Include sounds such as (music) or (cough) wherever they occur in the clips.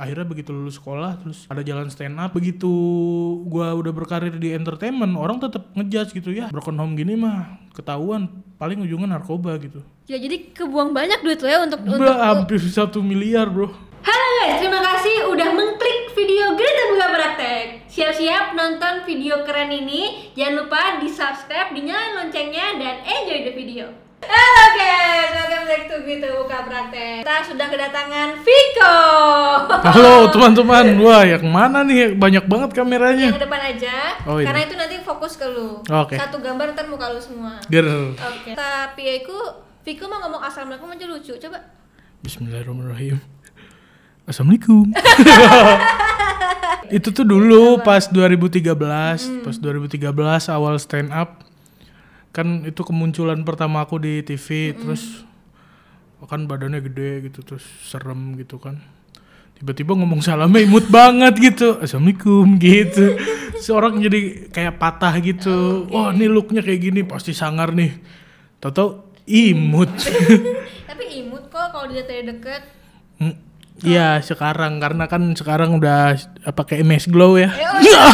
akhirnya begitu lulus sekolah terus ada jalan stand up begitu gua udah berkarir di entertainment orang tetap ngejudge gitu ya broken home gini mah ketahuan paling ujungnya narkoba gitu Ya jadi kebuang banyak duit lo ya untuk untuk Udah hampir satu miliar bro Halo guys, terima kasih udah mengklik video Greta Buka Praktek. Siap-siap nonton video keren ini. Jangan lupa di subscribe, dinyalain loncengnya, dan enjoy the video. Halo guys, welcome back to Greta Buka Praktek. Kita sudah kedatangan Viko. halo teman-teman wah yang mana nih banyak banget kameranya Yang depan aja, Oh, iya. karena itu nanti fokus ke lu. Oke. Satu gambar ntar muka lu semua. Ger Oke. Tapi ya aku, Viko mau ngomong assalamualaikum aja lucu. Coba. Bismillahirrahmanirrahim Assalamualaikum (laughs) Itu tuh dulu pas 2013 Pas 2013 awal stand up Kan itu kemunculan pertama aku di TV Terus Kan badannya gede gitu Terus serem gitu kan. Tiba-tiba ngomong salamnya imut banget gitu. Assalamualaikum (laughs) gitu. Seorang jadi kayak patah gitu. Wah ini looknya kayak gini Pasti sangar nih. Tau-tau imut (laughs) Tapi imut kok kalau dilihat dari deket. Hmm, Iya sekarang. Karena kan sekarang udah apa kayak MS Glow ya. Eh, oh, siap.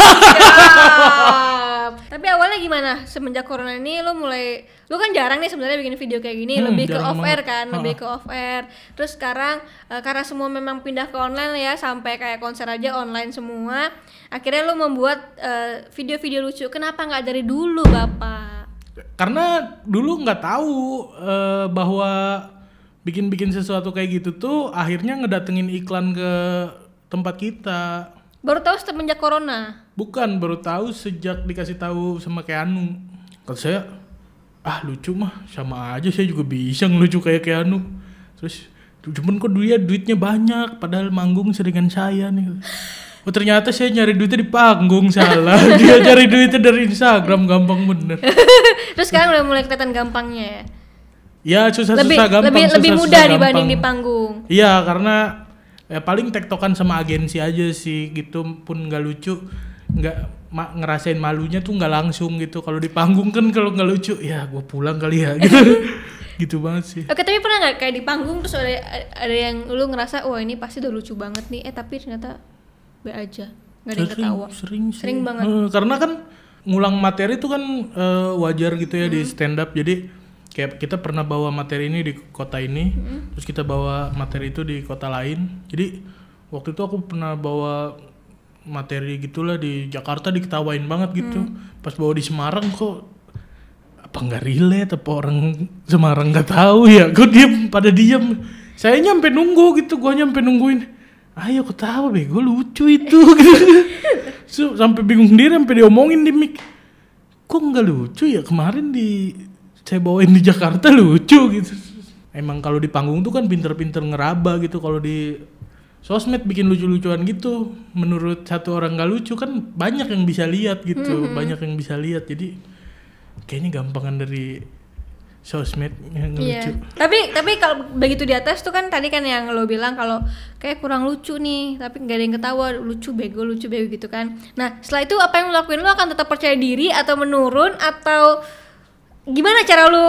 Tapi awalnya gimana? Semenjak corona ini lo mulai lo kan jarang nih sebenarnya bikin video kayak gini, Hmm, lebih ke off air banget. kan, lebih ke off air. Terus sekarang eh, karena semua memang pindah ke online ya, sampai kayak konser aja online semua. Akhirnya lo membuat eh, video-video lucu. Kenapa nggak dari dulu, Bapak? Karena dulu nggak tahu eh, bahwa bikin-bikin sesuatu kayak gitu tuh akhirnya ngedatengin iklan ke tempat kita. Baru tahu semenjak corona. Bukan baru tahu sejak dikasih tahu sama Keanu. Kata saya, ah lucu mah sama aja saya juga bisa ngelucu kayak Keanu. Terus cuman kok dia duitnya banyak padahal manggung seringan saya nih. Oh ternyata saya nyari duitnya di panggung salah. (laughs) Dia cari duitnya dari Instagram gampang bener. (laughs) Terus sekarang udah mulai kelihatan gampangnya ya. Ya susah-susah Lebih gampang. lebih lebih susah-susah mudah gampang. dibanding di panggung. Iya karena ya paling tektokan sama agensi aja sih gitu pun nggak lucu nggak ma- ngerasain malunya tuh nggak langsung gitu kalau di panggung kan kalau nggak lucu ya gue pulang kali ya gitu (laughs) gitu banget sih Oke, tapi pernah nggak kayak di panggung terus ada ada yang lu ngerasa wah ini pasti udah lucu banget nih, eh tapi ternyata be aja, nggak ada yang sering ketawa. sering sih. Sering banget. Eh, karena kan ngulang materi tuh kan eh, wajar gitu ya di Hmm. stand up jadi kayak kita pernah bawa materi ini di kota ini Hmm. terus kita bawa materi itu di kota lain. Jadi waktu itu aku pernah bawa materi gitulah di Jakarta diketawain banget gitu. Hmm. pas bawa di Semarang kok apa nggak relate apa orang Semarang nggak tahu ya? Kok diem pada diem? Saya nyampe nunggu gitu gua nyampe nungguin. Ayo ketawa bego lucu itu. (laughs) Gitu So, sampai bingung sendiri sampai diomongin di mic. Kok nggak lucu ya? Kemarin di saya bawain di Jakarta lucu gitu emang kalau di panggung tuh kan pinter-pinter ngeraba gitu kalau di sosmed bikin lucu-lucuan gitu menurut satu orang nggak lucu kan banyak yang bisa lihat gitu banyak yang bisa lihat jadi kayaknya gampangan dari sosmed yang Iya. lucu Tapi tapi kalau begitu di atas tuh kan tadi kan yang lo bilang kalau kayak kurang lucu nih, tapi nggak ada yang ketawa, lucu bego, lucu bego gitu kan. Nah, setelah itu apa yang lo lakuin? Lo akan tetap percaya diri atau menurun atau gimana cara lo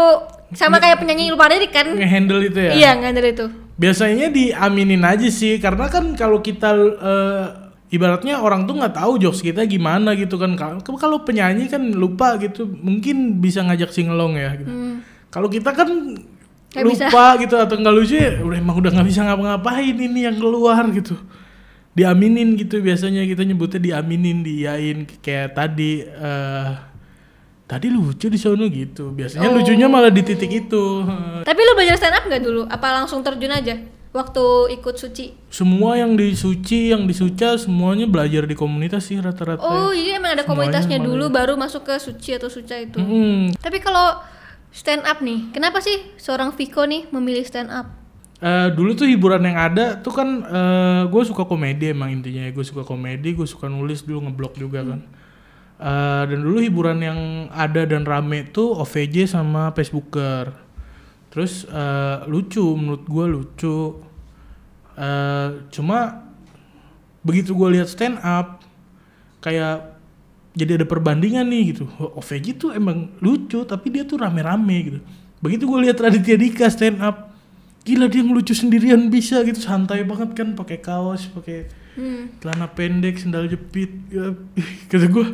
sama kayak penyanyi lu pada tadi kan? ngehandle itu ya Iya, dari itu. biasanya diaminin aja sih karena kan kalau kita eh, ibaratnya orang tuh nggak tahu jokes kita gimana gitu kan Kalau- penyanyi kan lupa gitu mungkin bisa ngajak singelong ya gitu. Hmm. kalau kita kan Nggak lupa gitu atau nggak lucu ya udah emang udah nggak bisa ngapa-ngapain ini yang keluar gitu diaminin gitu biasanya kita nyebutnya diaminin diiyain kayak tadi eh tadi lucu di sono gitu biasanya Oh. lucunya malah di titik itu (laughs) Tapi lu belajar stand up nggak dulu? Apa langsung terjun aja waktu ikut suci? semua yang di suci yang di suca semuanya belajar di komunitas sih rata-rata Oh, jadi emang ada komunitasnya dulu baru masuk ke suci atau suca itu. Mm-mm. Tapi kalau stand up nih, kenapa sih seorang Viko nih memilih stand up? Eh, dulu tuh hiburan yang ada tuh kan gue suka komedi emang intinya gue suka komedi gue suka nulis dulu ngeblog juga kan Eh, dan dulu hiburan yang ada dan rame tuh OVJ sama Facebooker. Terus eh, lucu menurut gue lucu. Eh, cuma begitu gue lihat stand up kayak jadi ada perbandingan nih gitu. OVJ tuh emang lucu tapi dia tuh rame-rame gitu. Begitu gue lihat Raditya Dika stand up gila dia ngelucu sendirian bisa gitu. Santai banget kan pakai kaos pakai hmm. celana pendek sendal jepit ya, (laughs) kata gue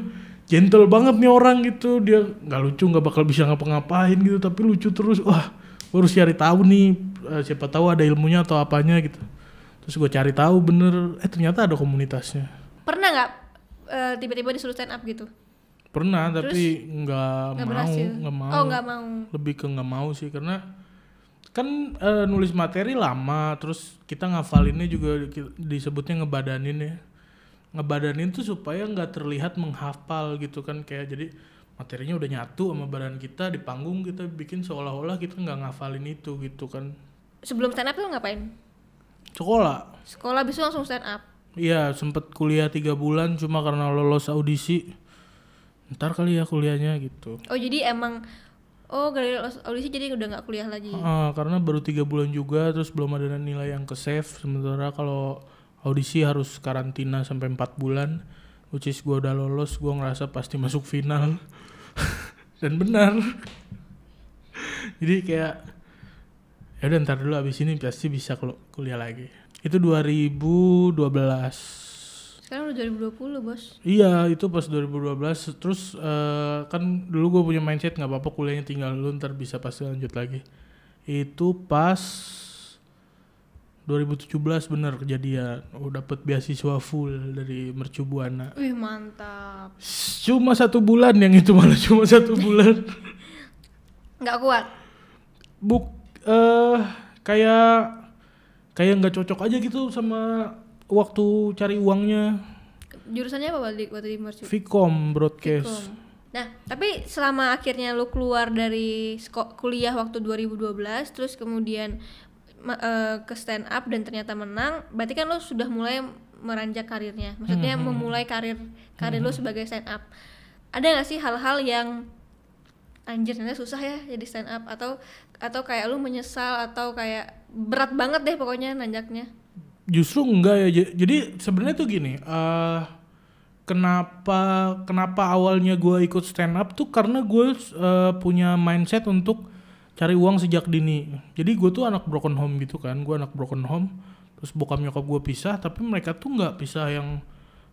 gentle banget nih orang gitu. Dia nggak lucu nggak bakal bisa ngapa-ngapain gitu tapi lucu terus. Wah gue harus cari tahu nih eh, siapa tahu ada ilmunya atau apanya gitu. Terus gue cari tahu bener eh ternyata ada komunitasnya. Pernah nggak eh, tiba-tiba disuruh stand up gitu? Pernah tapi nggak nggak mau nggak mau. oh nggak mau. Lebih ke nggak mau sih karena kan eh, nulis materi lama terus kita ngafalinnya juga disebutnya ngebadanin ya ngebadanin tuh supaya nggak terlihat menghafal gitu kan. Kayak jadi materinya udah nyatu sama badan kita di panggung kita bikin seolah-olah kita nggak ngafalin itu gitu kan. Sebelum stand up tuh ngapain? Sekolah. Sekolah bisa langsung stand up? Iya sempet kuliah tiga bulan cuma karena lolos audisi. Ntar kali ya kuliahnya gitu. Oh jadi emang oh gara-gara audisi jadi udah nggak kuliah lagi? Ah, karena baru tiga bulan juga terus belum ada nilai yang ke save sementara. Kalau audisi harus karantina sampai empat bulan which is gue udah lolos gue ngerasa pasti masuk final. (laughs) Dan benar. Jadi kayak ya udah ntar dulu abis ini pasti bisa kalau kuliah lagi. Itu 2012 sekarang udah 2020 bos. Iya itu pas 2012 terus eh, kan dulu gue punya mindset nggak apa-apa kuliahnya tinggal lu ntar bisa pasti lanjut lagi. Itu pas 2017 bener kejadian. Oh dapet beasiswa full dari Mercu Buana. Wih mantap. Cuma satu bulan yang itu malah cuma satu bulan. (laughs) Nggak kuat? Buk eh kayak kayak nggak cocok aja gitu sama waktu cari uangnya. Jurusannya apa balik waktu di Mercu? Vcom broadcast. Kom. Nah, tapi selama akhirnya lu keluar dari kuliah waktu 2012 terus kemudian eh, ke stand up dan ternyata menang, berarti kan lu sudah mulai meranjak karirnya. Maksudnya memulai karir karir lu sebagai stand up. Ada gak sih hal-hal yang anjir ternyata susah ya jadi stand up atau atau kayak lu menyesal atau kayak berat banget deh pokoknya nanjaknya. Justru enggak ya. Jadi sebenarnya tuh gini, eh kenapa kenapa awalnya gue ikut stand up tuh karena gue eh, punya mindset untuk cari uang sejak dini. Jadi gue tuh anak broken home gitu kan, gue anak broken home. Terus bokap nyokap gue pisah, tapi mereka tuh nggak pisah yang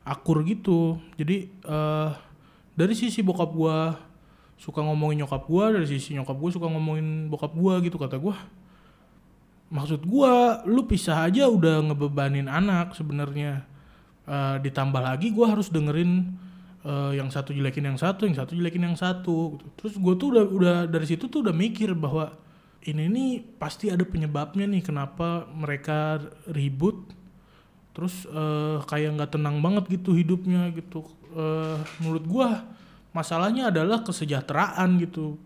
akur gitu. Jadi eh dari sisi bokap gue suka ngomongin nyokap gue, dari sisi nyokap gue suka ngomongin bokap gue gitu kata gue maksud gua lu pisah aja udah ngebebanin anak sebenarnya Eh, ditambah lagi gua harus dengerin eh, yang satu jelekin yang satu yang satu jelekin yang satu gitu. terus gue tuh udah udah dari situ tuh udah mikir bahwa ini nih pasti ada penyebabnya nih kenapa mereka ribut terus eh, kayak nggak tenang banget gitu hidupnya gitu. Eh, menurut gua masalahnya adalah kesejahteraan gitu.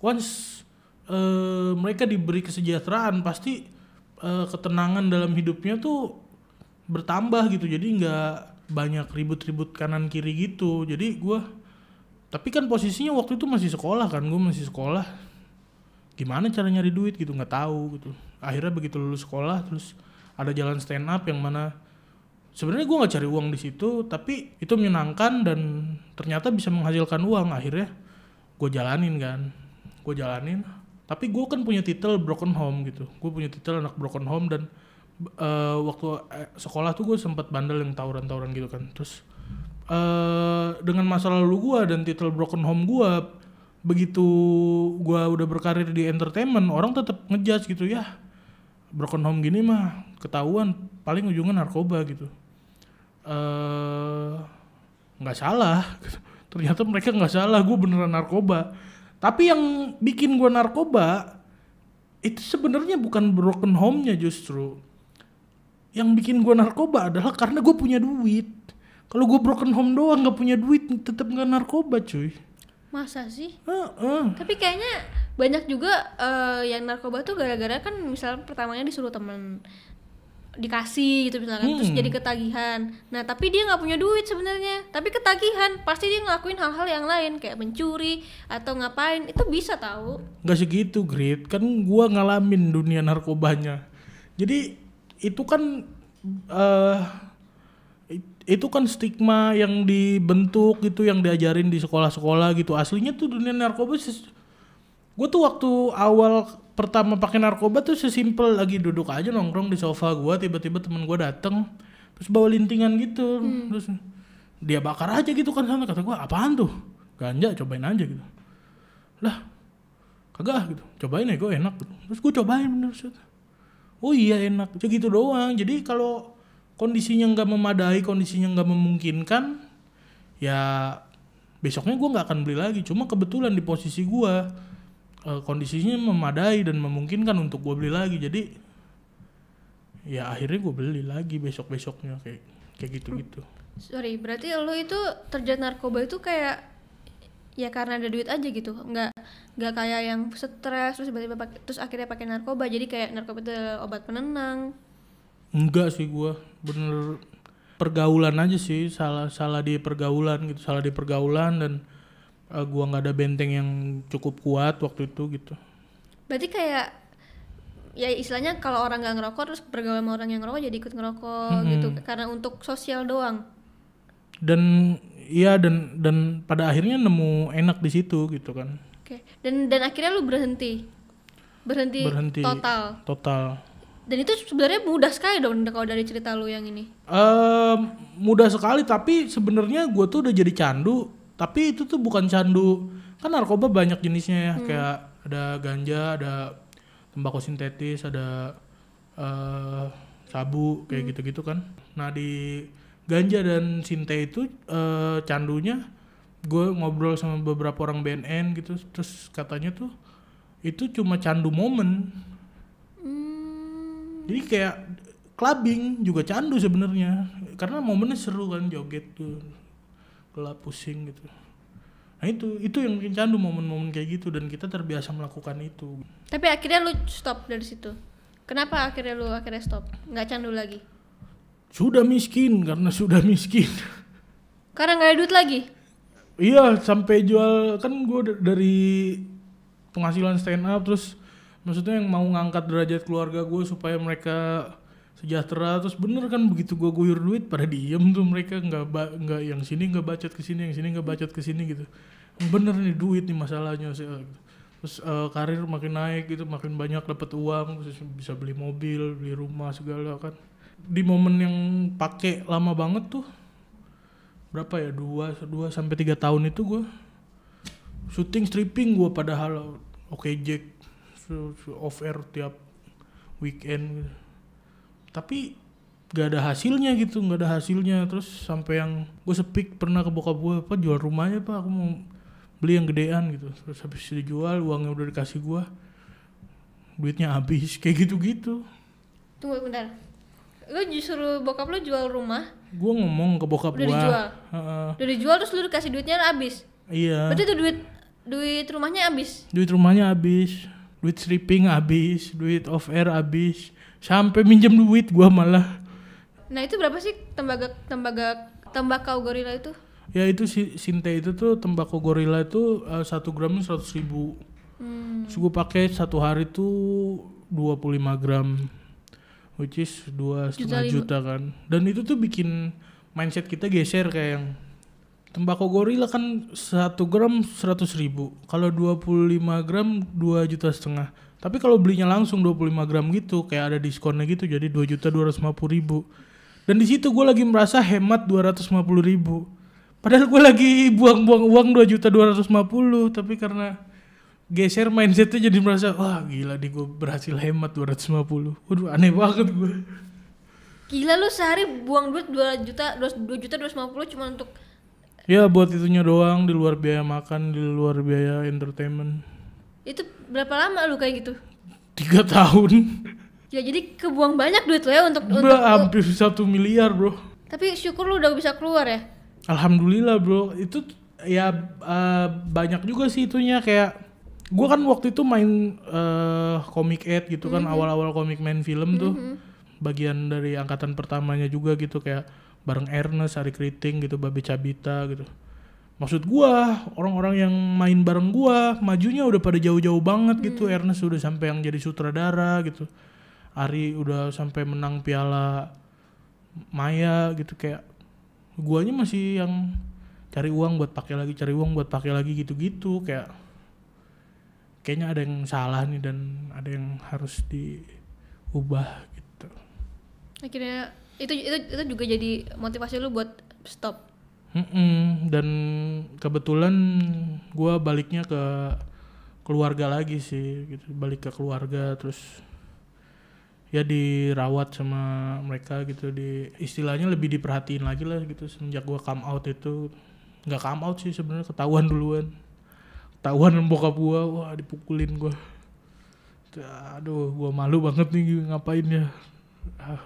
Once eh, mereka diberi kesejahteraan pasti eh, ketenangan dalam hidupnya tuh bertambah gitu. Jadi nggak banyak ribut-ribut kanan kiri gitu. Jadi gua tapi kan posisinya waktu itu masih sekolah kan gue masih sekolah. Gimana cara nyari duit gitu nggak tahu gitu. Akhirnya begitu lulus sekolah terus ada jalan stand up yang mana sebenarnya gue nggak cari uang di situ tapi itu menyenangkan dan ternyata bisa menghasilkan uang. Akhirnya gue jalanin kan gue jalanin. Tapi gue kan punya titel broken home gitu. Gue punya titel anak broken home dan eh, waktu eh, sekolah tuh gue sempat bandel yang tawuran-tawuran gitu kan. Terus eh dengan masa lalu gue dan titel broken home gue begitu gue udah berkarir di entertainment orang tetap ngejudge gitu ya broken home gini mah ketahuan paling ujungnya narkoba gitu. Nggak salah. (laughs) Ternyata mereka nggak salah gue beneran narkoba. Tapi yang bikin gue narkoba itu sebenarnya bukan broken home-nya justru yang bikin gue narkoba adalah karena gue punya duit kalau gue broken home doang nggak punya duit tetap nggak narkoba cuy Masa sih? Heeh. Tapi kayaknya banyak juga eh, yang narkoba tuh gara-gara kan misalnya pertamanya disuruh temen dikasih gitu misalkan terus Hmm. jadi ketagihan. Nah tapi dia nggak punya duit sebenarnya, tapi ketagihan pasti dia ngelakuin hal-hal yang lain kayak mencuri atau ngapain itu bisa tahu. nggak segitu Grit kan gua ngalamin dunia narkobanya jadi itu kan it- itu kan stigma yang dibentuk gitu yang diajarin di sekolah-sekolah gitu. Aslinya tuh dunia narkoba gue tuh waktu awal pertama pakai narkoba tuh sesimpel lagi duduk aja nongkrong di sofa gua tiba-tiba temen gua dateng terus bawa lintingan gitu. Terus dia bakar aja gitu kan sana kata gua apaan tuh? Ganja cobain aja gitu. Lah kagak gitu. Cobain ya gua enak gitu. terus gua cobain bener set. Oh iya enak. Cuma gitu doang. Jadi kalau kondisinya nggak memadai kondisinya nggak memungkinkan ya besoknya gua nggak akan beli lagi. Cuma kebetulan di posisi gua eh, kondisinya memadai dan memungkinkan untuk gue beli lagi. Jadi ya akhirnya gue beli lagi besok besoknya kayak kayak gitu gitu Sorry, berarti lo itu terjerat narkoba itu kayak ya karena ada duit aja gitu, nggak nggak kayak yang stres terus tiba-tiba pakai terus akhirnya pakai narkoba. Jadi kayak narkoba itu obat penenang. enggak sih gue bener pergaulan aja sih. Salah salah di pergaulan gitu. Salah di pergaulan dan eh, gua nggak ada benteng yang cukup kuat waktu itu gitu. Berarti kayak ya istilahnya kalau orang nggak ngerokok terus bergaul sama orang yang ngerokok jadi ikut ngerokok gitu. Karena untuk sosial doang. dan iya dan dan pada akhirnya nemu enak di situ gitu kan Oke. Dan dan akhirnya lu berhenti. Berhenti, berhenti total. total Dan itu sebenarnya mudah sekali dong kalau dari cerita lu yang ini. Ehm, mudah sekali tapi sebenarnya gue tuh udah jadi candu tapi itu tuh bukan candu kan narkoba banyak jenisnya ya kayak ada ganja ada tembakau sintetis ada eh sabu kayak gitu-gitu kan nah di ganja dan sinte itu eh, candunya gue ngobrol sama beberapa orang BNN gitu terus katanya tuh itu cuma candu momen Hmm. jadi kayak clubbing juga candu sebenarnya karena momennya seru kan joget tuh gelap pusing gitu nah itu itu yang bikin candu momen-momen kayak gitu dan kita terbiasa melakukan itu Tapi akhirnya lu stop dari situ. Kenapa akhirnya lu akhirnya stop? Nggak candu lagi? sudah miskin karena sudah miskin Karena nggak ada duit lagi. Iya sampai jual kan gue dari penghasilan stand up terus maksudnya yang mau ngangkat derajat keluarga gue supaya mereka sejahtera terus bener kan begitu gue guyur duit pada diem tuh mereka nggak nggak yang sini nggak bacot ke sini yang sini nggak bacot ke sini gitu. Bener nih duit nih masalahnya sih terus eh, karir makin naik gitu makin banyak dapat uang terus bisa beli mobil beli rumah segala kan. Di momen yang pakai lama banget tuh berapa ya? Dua dua sampai tiga tahun itu gue syuting stripping gue padahal oke Jack su- su- off air tiap weekend gitu. tapi gak ada hasilnya gitu nggak ada hasilnya. Terus sampai yang gue sepik pernah ke bokap gue apa jual rumahnya pak. Aku mau beli yang gedean gitu. Terus habis dijual uangnya udah dikasih gue duitnya habis kayak gitu gitu Tunggu bentar. Lu justru bokap lu jual rumah, gue ngomong ke bokap Udah gue dijual? udah dijual terus lu dikasih duitnya habis. iya Berarti tuh duit duit rumahnya habis. duit rumahnya habis duit stripping habis duit off air habis sampai minjem duit gua malah Nah, itu berapa sih tembaga tembaga tembakau gorila itu? ya itu si sinte itu tuh tembakau gorila itu eh, satu gramnya seratus ribu Hmm. terus gue pakai satu hari tuh 25 gram which is dua setengah lima. juta kan. Dan itu tuh bikin mindset kita geser kayak yang tembakau gorila kan satu gram seratus ribu. Kalau 25 gram dua juta setengah. Tapi kalau belinya langsung 25 gram gitu kayak ada diskonnya gitu jadi 2 juta 250 ribu. Dan di situ gue lagi merasa hemat 250 ribu. Padahal gue lagi buang-buang uang 2 juta 250 tapi karena geser mindsetnya jadi merasa wah gila nih gue berhasil hemat 250 waduh aneh banget gue Gila lu sehari buang duit 2 juta 2 juta 250 cuma untuk ya buat itunya doang di luar biaya makan di luar biaya entertainment. Itu berapa lama lu kayak gitu? tiga tahun. Ya jadi kebuang banyak duit lo ya untuk untuk udah hampir satu miliar bro. Tapi syukur lu udah bisa keluar ya. alhamdulillah bro. Itu ya eh, banyak juga sih itunya kayak gue kan waktu itu main eh, komik ed gitu kan awal-awal komik main film tuh bagian dari angkatan pertamanya juga gitu kayak bareng Ernest, Ari Kriting gitu, Babe Cabita gitu. Maksud gua orang-orang yang main bareng gua majunya udah pada jauh-jauh banget gitu. Ernest udah sampai yang jadi sutradara gitu. Ari udah sampai menang piala Maya gitu kayak guanya masih yang cari uang buat pakai lagi, cari uang buat pakai lagi gitu-gitu kayak kayaknya ada yang salah nih dan ada yang harus diubah gitu. Akhirnya itu itu itu juga jadi motivasi lu buat stop? Mm-mm, dan kebetulan gua baliknya ke keluarga lagi sih gitu. Balik ke keluarga terus ya dirawat sama mereka gitu. Di istilahnya lebih diperhatiin lagi lah gitu semenjak gua come out itu. Nggak come out sih sebenarnya ketahuan duluan ketahuan bokap gua. Wah dipukulin gua. Aduh gua malu banget nih ngapain ya? Ah.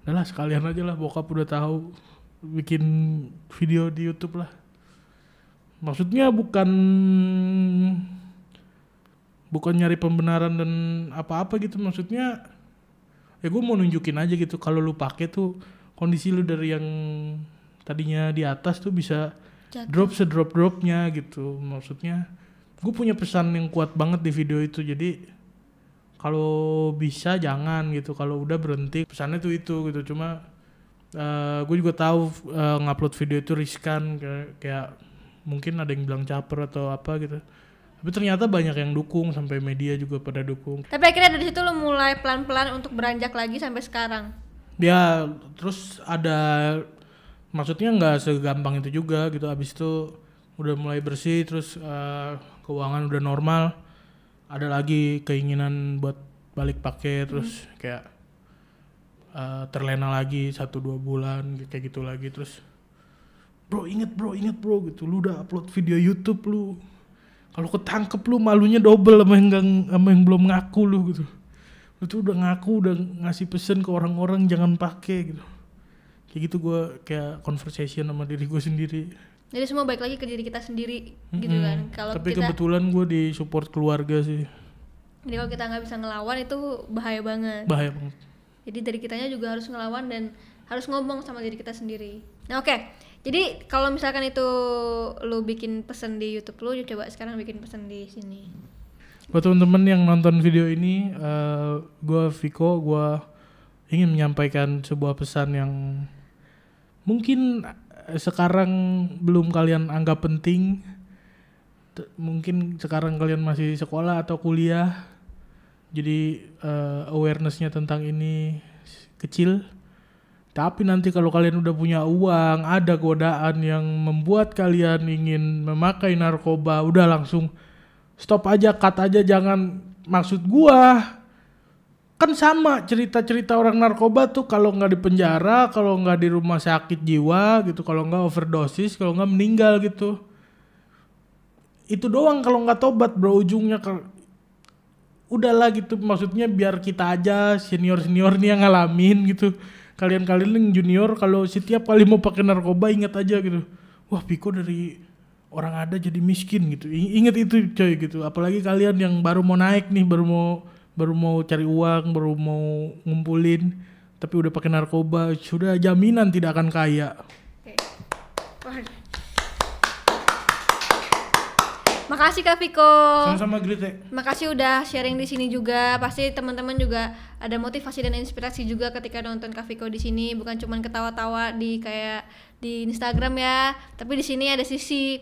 udahlah sekalian aja lah bokap udah tahu. Bikin video di YouTube lah. Maksudnya bukan bukan nyari pembenaran dan apa-apa gitu. Maksudnya ya gue mau nunjukin aja gitu. Kalau lu pakai tuh kondisi lu dari yang tadinya di atas tuh bisa Jatuh. drop sedrop dropnya gitu. Maksudnya gue punya pesan yang kuat banget di video itu. Jadi kalau bisa jangan gitu. Kalau udah berhenti pesannya tuh itu gitu. Cuma gue juga tahu eh, ngupload video itu riskan. Kayak, kayak mungkin ada yang bilang caper atau apa gitu. Tapi ternyata banyak yang dukung sampai media juga pada dukung. Tapi akhirnya dari situ lu mulai pelan-pelan untuk beranjak lagi sampai sekarang? Ya terus ada maksudnya nggak segampang itu juga gitu. Abis itu udah mulai bersih terus eh, keuangan udah normal. Ada lagi keinginan buat balik pakai terus kayak eh, terlena lagi satu dua bulan kayak gitu lagi. Terus bro inget bro inget bro gitu. Lu udah upload video YouTube lu. Kalau ketangkep lu malunya double sama yang nggak- sama yang belum ngaku lu gitu. Lu tuh udah ngaku udah ngasih pesen ke orang-orang jangan pakai gitu kayak gitu gue kayak conversation sama diri gue sendiri. Jadi semua baik lagi ke diri kita sendiri gitu Mm-mm. kan. Kalau tapi kita kebetulan gue di support keluarga sih. Jadi kalau kita nggak bisa ngelawan itu bahaya banget. Bahaya banget. Jadi dari kitanya juga harus ngelawan dan harus ngomong sama diri kita sendiri. Nah oke. Jadi kalau misalkan itu lu bikin pesan di YouTube lu coba sekarang bikin pesan di sini. Buat teman-teman yang nonton video ini eh gue Viko gue ingin menyampaikan sebuah pesan yang mungkin eh, sekarang belum kalian anggap penting. Mungkin sekarang kalian masih sekolah atau kuliah. Jadi eh, awarenessnya tentang ini kecil. Tapi nanti kalau kalian udah punya uang ada godaan yang membuat kalian ingin memakai narkoba udah langsung stop aja cut aja jangan maksud gua kan sama cerita-cerita orang narkoba tuh kalau nggak di penjara kalau nggak di rumah sakit jiwa gitu kalau nggak overdosis kalau nggak meninggal gitu. Itu doang kalau nggak tobat bro ujungnya ke udahlah gitu maksudnya biar kita aja senior senior nih yang ngalamin gitu. Kalian-kalian yang junior kalau setiap kali mau pakai narkoba ingat aja gitu. Wah Piko dari orang ada jadi miskin gitu. Ingat itu coy gitu. Apalagi kalian yang baru mau naik nih baru mau baru mau cari uang baru mau ngumpulin tapi udah pakai narkoba sudah jaminan tidak akan kaya. Makasih Kak Viko. sama-sama Grite Makasih udah sharing di sini juga. Pasti teman-teman juga ada motivasi dan inspirasi juga ketika nonton Kak Viko di sini. Bukan cuman ketawa-tawa di kayak di Instagram ya, tapi di sini ada sisi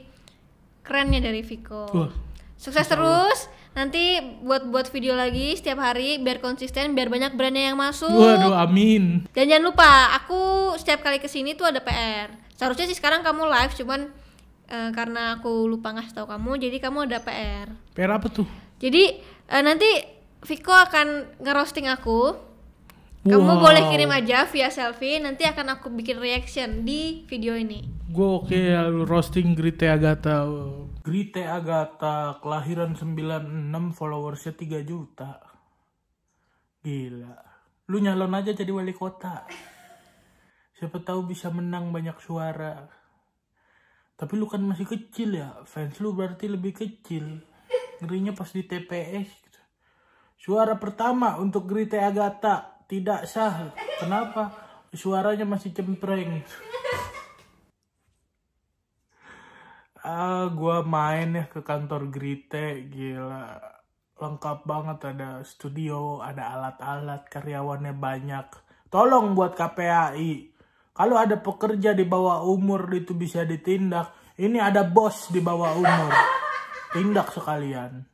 kerennya dari Viko. Wah, Sukses terus. Nanti buat buat video lagi setiap hari biar konsisten, biar banyak brandnya yang masuk. waduh amin Dan jangan lupa, aku setiap kali ke sini tuh ada PR. Seharusnya sih sekarang kamu live, cuman eh, karena aku lupa ngasih tahu kamu, jadi kamu ada PR. PR apa tuh Jadi eh, nanti Viko akan ngerosting aku. Kamu Wow. boleh kirim aja via selfie, nanti akan aku bikin reaction di video ini. Gue oke ya, lu roasting Grite Agatha. Grite Agatha, kelahiran 96, followersnya 3 juta. Gila. Lu nyalon aja jadi wali kota. Siapa tahu bisa menang banyak suara. Tapi lu kan masih kecil ya. Fans lu berarti lebih kecil. Ngerinya pas di TPS gitu. Suara pertama untuk Grite Agatha tidak sah. Kenapa? Suaranya masih cempreng. Ah, gua main ya ke kantor Grite, gila. Lengkap banget ada studio, ada alat-alat, karyawannya banyak. Tolong buat KPAI. Kalau ada pekerja di bawah umur itu bisa ditindak. Ini ada bos di bawah umur. Tindak sekalian.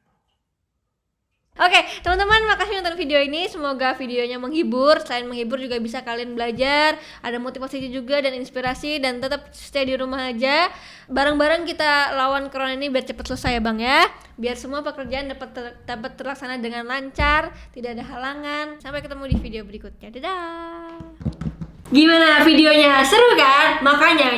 Oke, teman-teman, makasih nonton video ini. Semoga videonya menghibur. Selain menghibur juga bisa kalian belajar, ada motivasi juga dan inspirasi dan tetap stay di rumah aja. Bareng-bareng kita lawan corona ini biar cepat selesai ya, Bang ya. Biar semua pekerjaan dapat ter- dapat terlaksana dengan lancar, tidak ada halangan. Sampai ketemu di video berikutnya. Dadah. Gimana videonya? Seru kan? Makanya